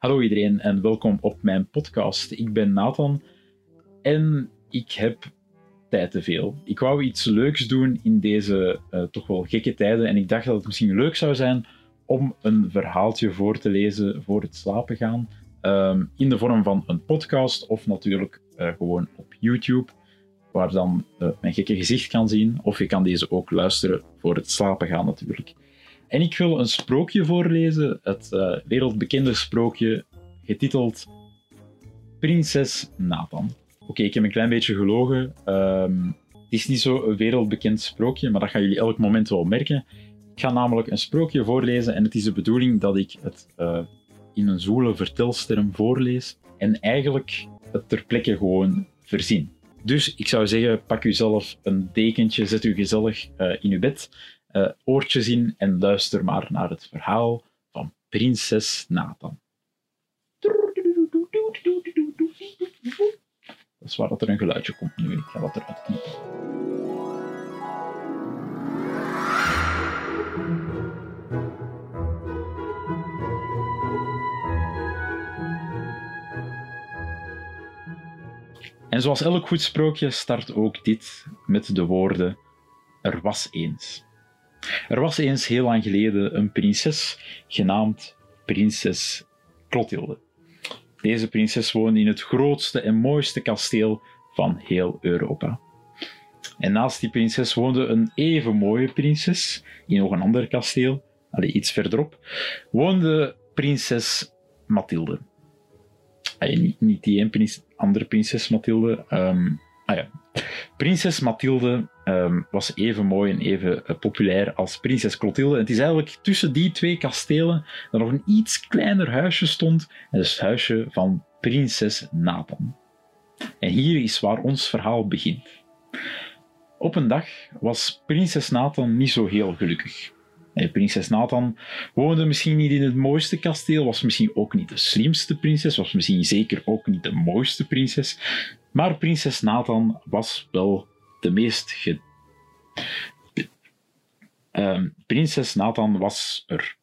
Hallo iedereen en welkom op mijn podcast. Ik ben Nathan en ik heb tijd te veel. Ik wou iets leuks doen in deze uh, toch wel gekke tijden en ik dacht dat het misschien leuk zou zijn om een verhaaltje voor te lezen voor het slapen gaan. Um, in de vorm van een podcast of natuurlijk uh, gewoon op YouTube, waar dan uh, mijn gekke gezicht kan zien. Of je kan deze ook luisteren voor het slapen gaan natuurlijk. En ik wil een sprookje voorlezen, het uh, wereldbekende sprookje, getiteld Prinses Nathan. Oké, ik heb een klein beetje gelogen. Um, het is niet zo een wereldbekend sprookje, maar dat gaan jullie elk moment wel merken. Ik ga namelijk een sprookje voorlezen en het is de bedoeling dat ik het uh, in een zoele vertelsterm voorlees en eigenlijk het ter plekke gewoon verzin. Dus ik zou zeggen, pak u zelf een dekentje, zet u gezellig uh, in uw bed uh, oortjes in en luister maar naar het verhaal van prinses Nathan. Dat is waar dat er een geluidje komt nu. Ik ga dat eruit knippen. En zoals elk goed sprookje start ook dit met de woorden: Er was eens. Er was eens heel lang geleden een prinses genaamd prinses Clotilde. Deze prinses woonde in het grootste en mooiste kasteel van heel Europa. En naast die prinses woonde een even mooie prinses in nog een ander kasteel, allee, iets verderop, woonde prinses Mathilde. Allee, niet, die een prins, andere prinses Mathilde. Um, ah ja. Prinses Mathilde um, was even mooi en even uh, populair als prinses Clotilde. En het is eigenlijk tussen die twee kastelen dat nog een iets kleiner huisje stond. En dat is het huisje van prinses Nathan. En hier is waar ons verhaal begint. Op een dag was prinses Nathan niet zo heel gelukkig. Prinses Nathan woonde misschien niet in het mooiste kasteel, was misschien ook niet de slimste prinses, was misschien zeker ook niet de mooiste prinses. Maar prinses Nathan was wel de meest. Uh, prinses Nathan was er.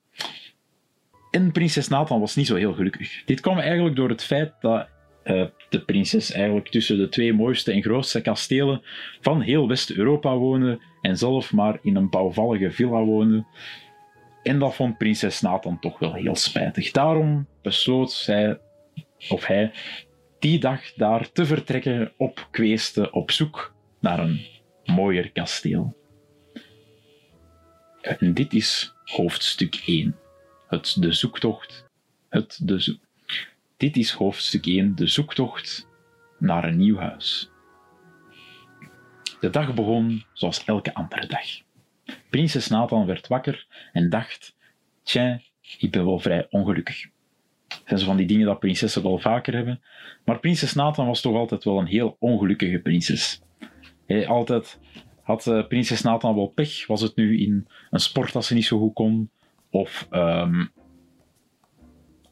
En prinses Nathan was niet zo heel gelukkig. Dit kwam eigenlijk door het feit dat uh, de prinses eigenlijk tussen de twee mooiste en grootste kastelen van heel West-Europa woonde en zelf maar in een bouwvallige villa woonde. En dat vond prinses Nathan toch wel heel spijtig. Daarom besloot zij, of hij, die dag daar te vertrekken op kweesten op zoek naar een mooier kasteel. En dit is hoofdstuk 1. Het de zoektocht. Het de dit is hoofdstuk 1, de zoektocht naar een nieuw huis. De dag begon zoals elke andere dag. Prinses Nathan werd wakker en dacht: Tja, ik ben wel vrij ongelukkig. Dat zijn zo van die dingen dat prinsessen wel vaker hebben. Maar prinses Nathan was toch altijd wel een heel ongelukkige prinses. Altijd had uh, prinses Nathan wel pech. Was het nu in een sport dat ze niet zo goed kon, of um,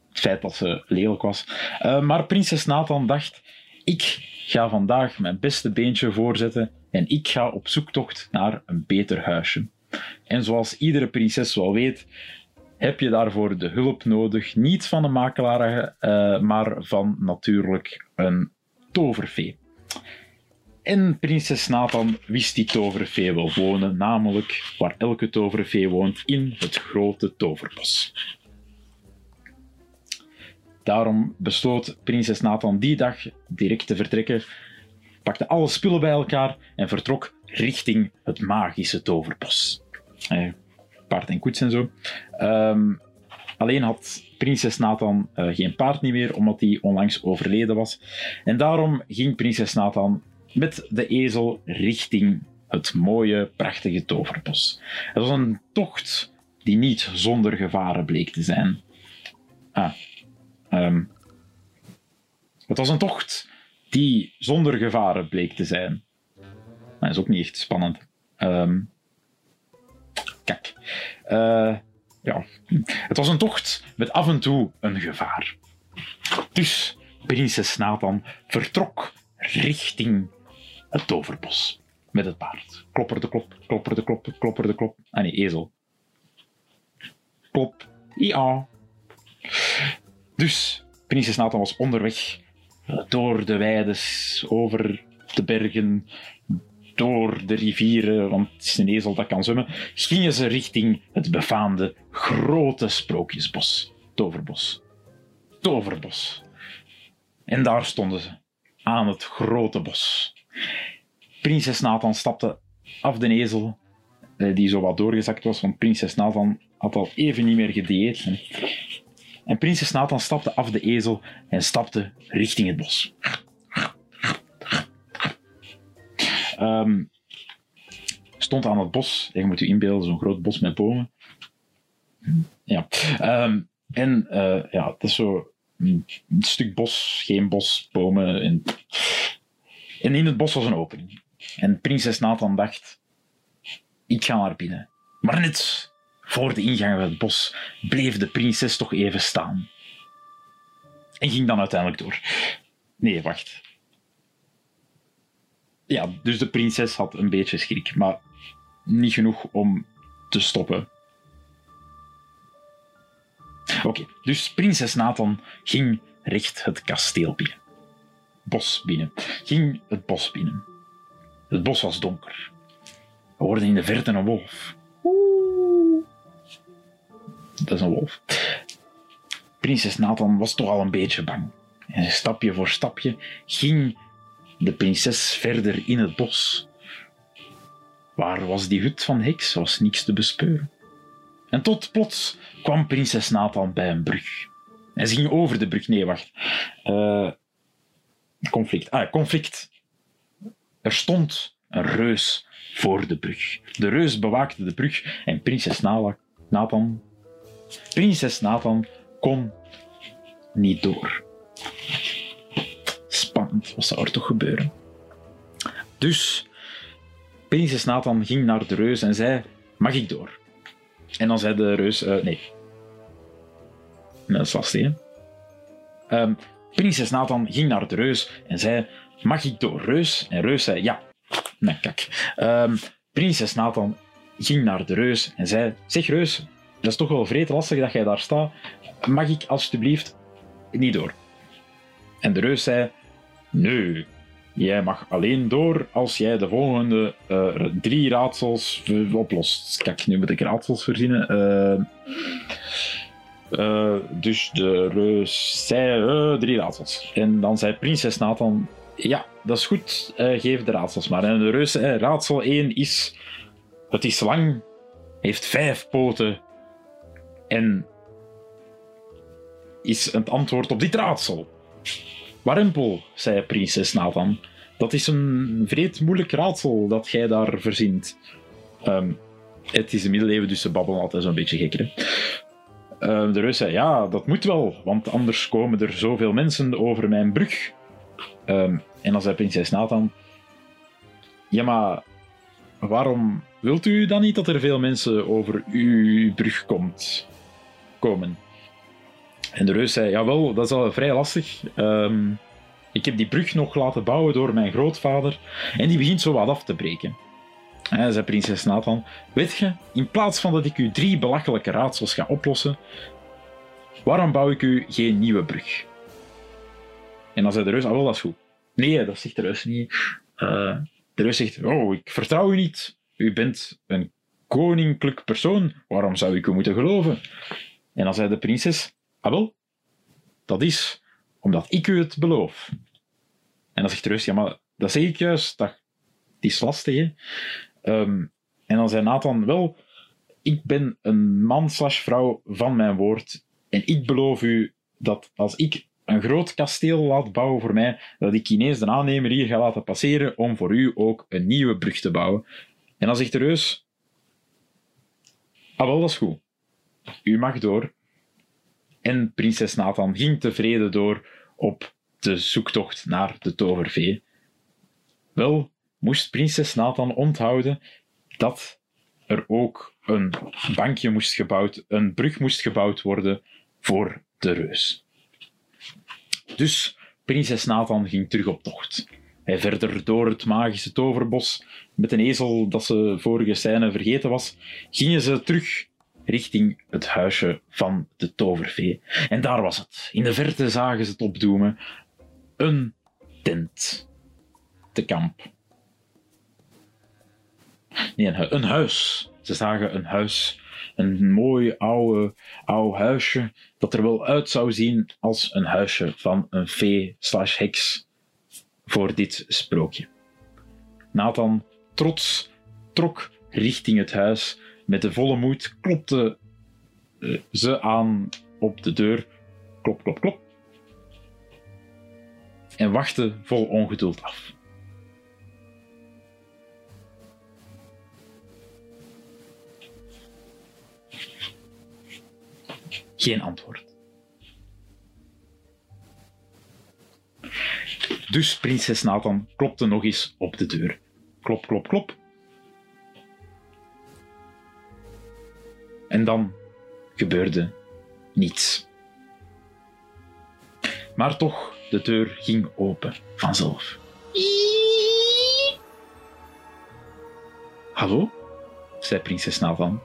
het feit dat ze lelijk was. Uh, maar prinses Nathan dacht: ik ga vandaag mijn beste beentje voorzetten en ik ga op zoektocht naar een beter huisje. En zoals iedere prinses wel weet, heb je daarvoor de hulp nodig, niet van een makelaar, uh, maar van natuurlijk een toverfee. En prinses Nathan wist die toverfee wel wonen, namelijk waar elke toverfee woont, in het grote toverbos. Daarom besloot prinses Nathan die dag direct te vertrekken, pakte alle spullen bij elkaar en vertrok richting het magische toverbos. Eh, paard en koets en zo. Um, alleen had prinses Nathan uh, geen paard niet meer, omdat hij onlangs overleden was. En daarom ging prinses Nathan met de ezel richting het mooie, prachtige toverbos. Het was een tocht die niet zonder gevaren bleek te zijn. Ah, um, het was een tocht die zonder gevaren bleek te zijn. Dat is ook niet echt spannend. Um, kijk. Uh, ja. Het was een tocht met af en toe een gevaar. Dus prinses Nathan vertrok richting het toverbos met het paard. Klopper de klop, klopper de klop, klopper de klop. Ah nee, ezel. Klop. Ja. Dus, prinses Nathan was onderweg eh, door de weides, over de bergen, door de rivieren, want het is een ezel dat kan zwemmen, gingen ze richting het befaamde grote sprookjesbos. Toverbos. Toverbos. En daar stonden ze, aan het grote bos. Prinses Nathan stapte af de ezel, eh, die zo wat doorgezakt was, want prinses Nathan had al even niet meer gedieet. En prinses Nathan stapte af de ezel en stapte richting het bos. Ehm, stond aan het bos. Je moet je inbeelden, zo'n groot bos met bomen. Ja. Ehm, en uh, ja, het is zo een stuk bos, geen bos, bomen. En, en in het bos was een opening. En prinses Nathan dacht, ik ga naar binnen. Maar net voor de ingang van het bos bleef de prinses toch even staan. En ging dan uiteindelijk door. Nee, wacht. Ja, dus de prinses had een beetje schrik, maar niet genoeg om te stoppen. Oké, dus prinses Nathan ging recht het kasteel binnen. Bos binnen. Ging het bos binnen. Het bos was donker. We hoorden in de verte een wolf. Oeh. Dat is een wolf. Prinses Nathan was toch al een beetje bang. En stapje voor stapje ging de prinses verder in het bos. Waar was die hut van Heks? was niks te bespeuren. En tot plots kwam prinses Nathan bij een brug. En ze ging over de brug. Nee, wacht. Uh, conflict. Ah, conflict. Er stond een reus voor de brug. De reus bewaakte de brug en prinses Nathan... Prinses Nathan kon niet door. Spannend, wat zou er toch gebeuren? Dus, prinses Nathan ging naar de reus en zei, mag ik door? En dan zei de reus, uh, nee. Dat is lastig? Um, prinses Nathan ging naar de reus en zei, mag ik door, reus? En reus zei, ja. Nee, kijk. Um, prinses Nathan ging naar de reus en zei, zeg reus, dat is toch wel vreed lastig dat jij daar staat. Mag ik alstublieft niet door? En de reus zei, nee, Jij mag alleen door als jij de volgende uh, drie raadsels oplost. Kijk, nu moet ik raadsels verzinnen. Uh, uh, dus de reus zei drie raadsels. En dan zei prinses Nathan: Ja, dat is goed, geef de raadsels maar. En de reus Raadsel 1 is: Het is lang, heeft vijf poten en is het antwoord op dit raadsel. Warempel, zei prinses Nathan. Dat is een vreed moeilijk raadsel dat jij daar verzint. Ehm, het is een middeleeuwen, dus ze babbelen altijd zo'n beetje gekker. Uh, de reus zei, ja, dat moet wel, want anders komen er zoveel mensen over mijn brug. Um, en dan zei prinses Nathan, ja, maar waarom wilt u dan niet dat er veel mensen over uw brug komt, komen? En de reus zei, jawel, dat is al vrij lastig. Um, ik heb die brug nog laten bouwen door mijn grootvader en die begint zo wat af te breken. Hij zei prinses Nathan, weet je, in plaats van dat ik u drie belachelijke raadsels ga oplossen, waarom bouw ik u geen nieuwe brug? En dan zei de reus, ah wel, dat is goed. Nee, dat zegt de reus niet. Uh, de reus zegt, oh, ik vertrouw u niet. U bent een koninklijk persoon, waarom zou ik u moeten geloven? En dan zei de prinses, ah wel, dat is omdat ik u het beloof. En dan zegt de reus, ja, maar dat zeg ik juist, dat, is lastig, hè. Um, en dan zei Nathan, wel, ik ben een man slash vrouw van mijn woord en ik beloof u dat als ik een groot kasteel laat bouwen voor mij, dat ik ineens de aannemer hier ga laten passeren om voor u ook een nieuwe brug te bouwen. En dan zegt de reus, ah wel, dat is goed. U mag door. En prinses Nathan ging tevreden door op de zoektocht naar de tovervee. Wel moest prinses Nathan onthouden dat er ook een bankje moest gebouwd, een brug moest gebouwd worden voor de reus. Dus prinses Nathan ging terug op tocht. Hij verder door het magische toverbos met een ezel dat ze vorige scène vergeten was, gingen ze terug richting het huisje van de tovervee. En daar was het. In de verte zagen ze het opdoemen. Een tent. Te kamp. Nee, een, huis. Ze zagen een huis. Een mooi oude, oude huisje dat er wel uit zou zien als een huisje van een fee slash heks voor dit sprookje. Nathan, trots, trok richting het huis. Met de volle moed klopte uh, ze aan op de deur. Klop, klop, klop. En wachtte vol ongeduld af. Geen antwoord. Dus prinses Nathan klopte nog eens op de deur. Klop, klop, klop. En dan gebeurde niets. Maar toch, de deur ging open vanzelf. Hallo? zei prinses Nathan.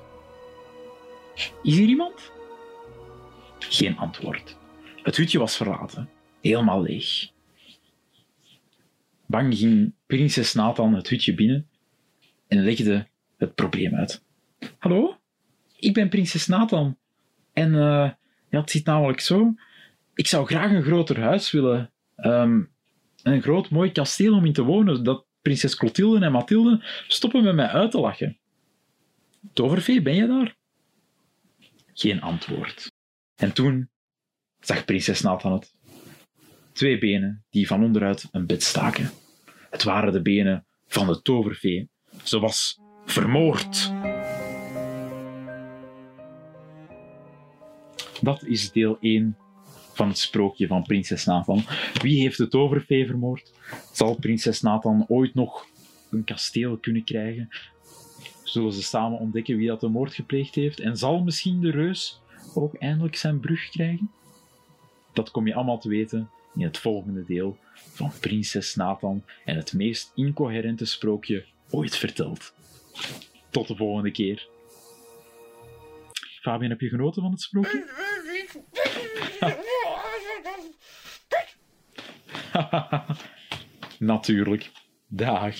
Is hier iemand? Geen antwoord. Het hutje was verlaten, helemaal leeg. Bang ging prinses Nathan het hutje binnen en legde het probleem uit. Hallo? Ik ben prinses Nathan. En uh, ja, het zit namelijk zo. Ik zou graag een groter huis willen. Um, een groot mooi kasteel om in te wonen. Dat prinses Clotilde en Mathilde stoppen met mij uit te lachen. Tovervee, ben je daar? Geen antwoord. En toen zag prinses Nathan het. Twee benen die van onderuit een bed staken. Het waren de benen van de tovervee. Ze was vermoord. Dat is deel 1 van het sprookje van prinses Nathan. Wie heeft de tovervee vermoord? Zal prinses Nathan ooit nog een kasteel kunnen krijgen? Zullen ze samen ontdekken wie dat de moord gepleegd heeft? En zal misschien de reus ook eindelijk zijn brug krijgen? Dat kom je allemaal te weten in het volgende deel van Prinses Nathan en het meest incoherente sprookje ooit verteld. Tot de volgende keer. Fabian, heb je genoten van het sprookje? Natuurlijk. Dag.